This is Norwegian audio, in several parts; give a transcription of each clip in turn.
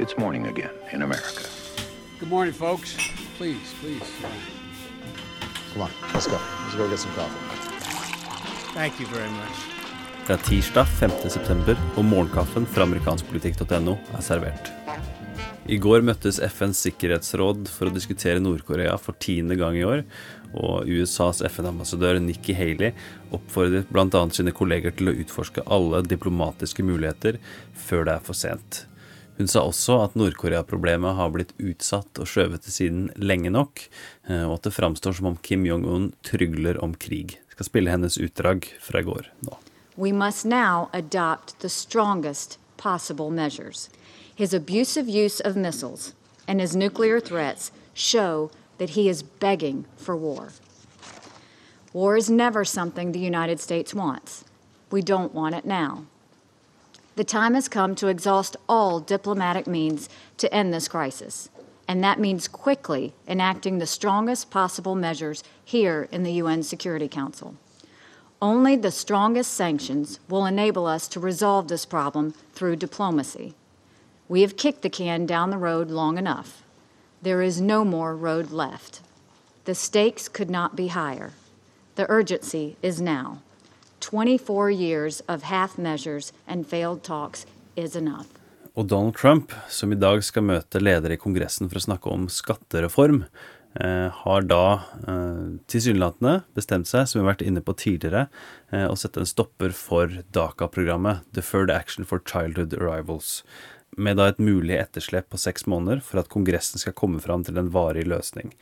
It's morning again in America. Good morning, folks. Please, please. Come on, let's go. Let's go get some coffee. Thank you very much. Det er tirsdag 5. september, og morgenkaffen fra amerikanskpolitikk.no er servert. I går møttes FNs sikkerhetsråd for å diskutere Nord-Korea for tiende gang i år, og USAs FN-ambassadør Nikki Haley oppfordret bl.a. sine kolleger til å utforske alle diplomatiske muligheter før det er for sent. Hun sa også at Nord-Korea-problemet har blitt utsatt og skjøvet til siden lenge nok, eh, og at det framstår som om Kim Jong-un trygler om krig. Jeg skal spille hennes utdrag fra i går nå. We must now adopt the strongest possible measures. His abusive use of missiles and his nuclear threats show that he is begging for war. War is never something the United States wants. We don't want it now. The time has come to exhaust all diplomatic means to end this crisis, and that means quickly enacting the strongest possible measures here in the UN Security Council. Only the strongest sanctions will enable us to resolve this problem through diplomacy. We have kicked the can down the road long enough. There is no more road left. The stakes could not be higher. The urgency is now. 24 years of half measures and failed talks is enough. Og Donald Trump, som i dag skal møte ledere i Kongressen for å snakke om skattereform, eh, har da eh, tilsynelatende bestemt seg, som vi har vært inne på tidligere, eh, å sette en stopper for DACA-programmet, Deferred Action for Childhood Arrivals, med da et mulig etterslep på seks måneder for at Kongressen skal komme fram til en varig løsning.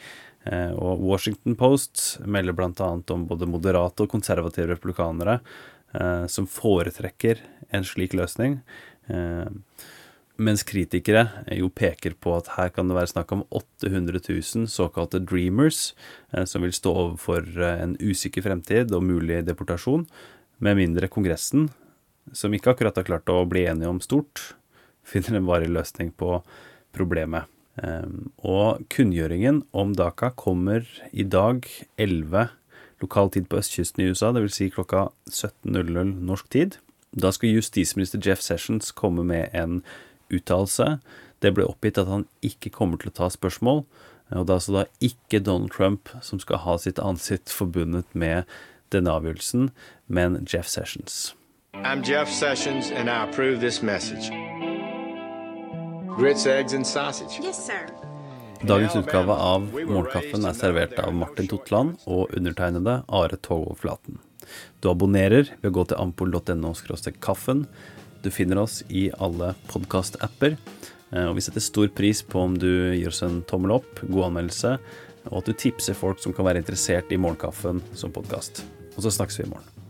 Eh, og Washington Post melder bl.a. om både moderate og konservative republikanere eh, som foretrekker en slik løsning. Eh, mens kritikere jo peker på at her kan det være snakk om 800 000 såkalte dreamers, som vil stå overfor en usikker fremtid og mulig deportasjon, med mindre Kongressen, som ikke akkurat har klart å bli enige om stort, finner en varig løsning på problemet. Og kunngjøringen om daka kommer i dag 11 lokal tid på østkysten i USA, dvs. Si klokka 17.00 norsk tid. Da skal justisminister Jeff Sessions komme med en uttalelse. Det ble oppgitt at han ikke kommer til å ta spørsmål. Og det er altså da ikke Donald Trump som skal ha sitt ansikt forbundet med denne avgjørelsen, men Jeff Sessions. I'm Jeff Sessions, and I approve this message. Grits, eggs, and sausage. Yes, sir. Dagens utgave av Morgenkaffen er servert av Martin Totland og undertegnede Are Togoflaten. Du abonnerer ved å gå til ampol.no kaffen. Du finner oss i alle podkast-apper. Og vi setter stor pris på om du gir oss en tommel opp, god anmeldelse, og at du tipser folk som kan være interessert i Morgenkaffen som podkast. Og så snakkes vi i morgen.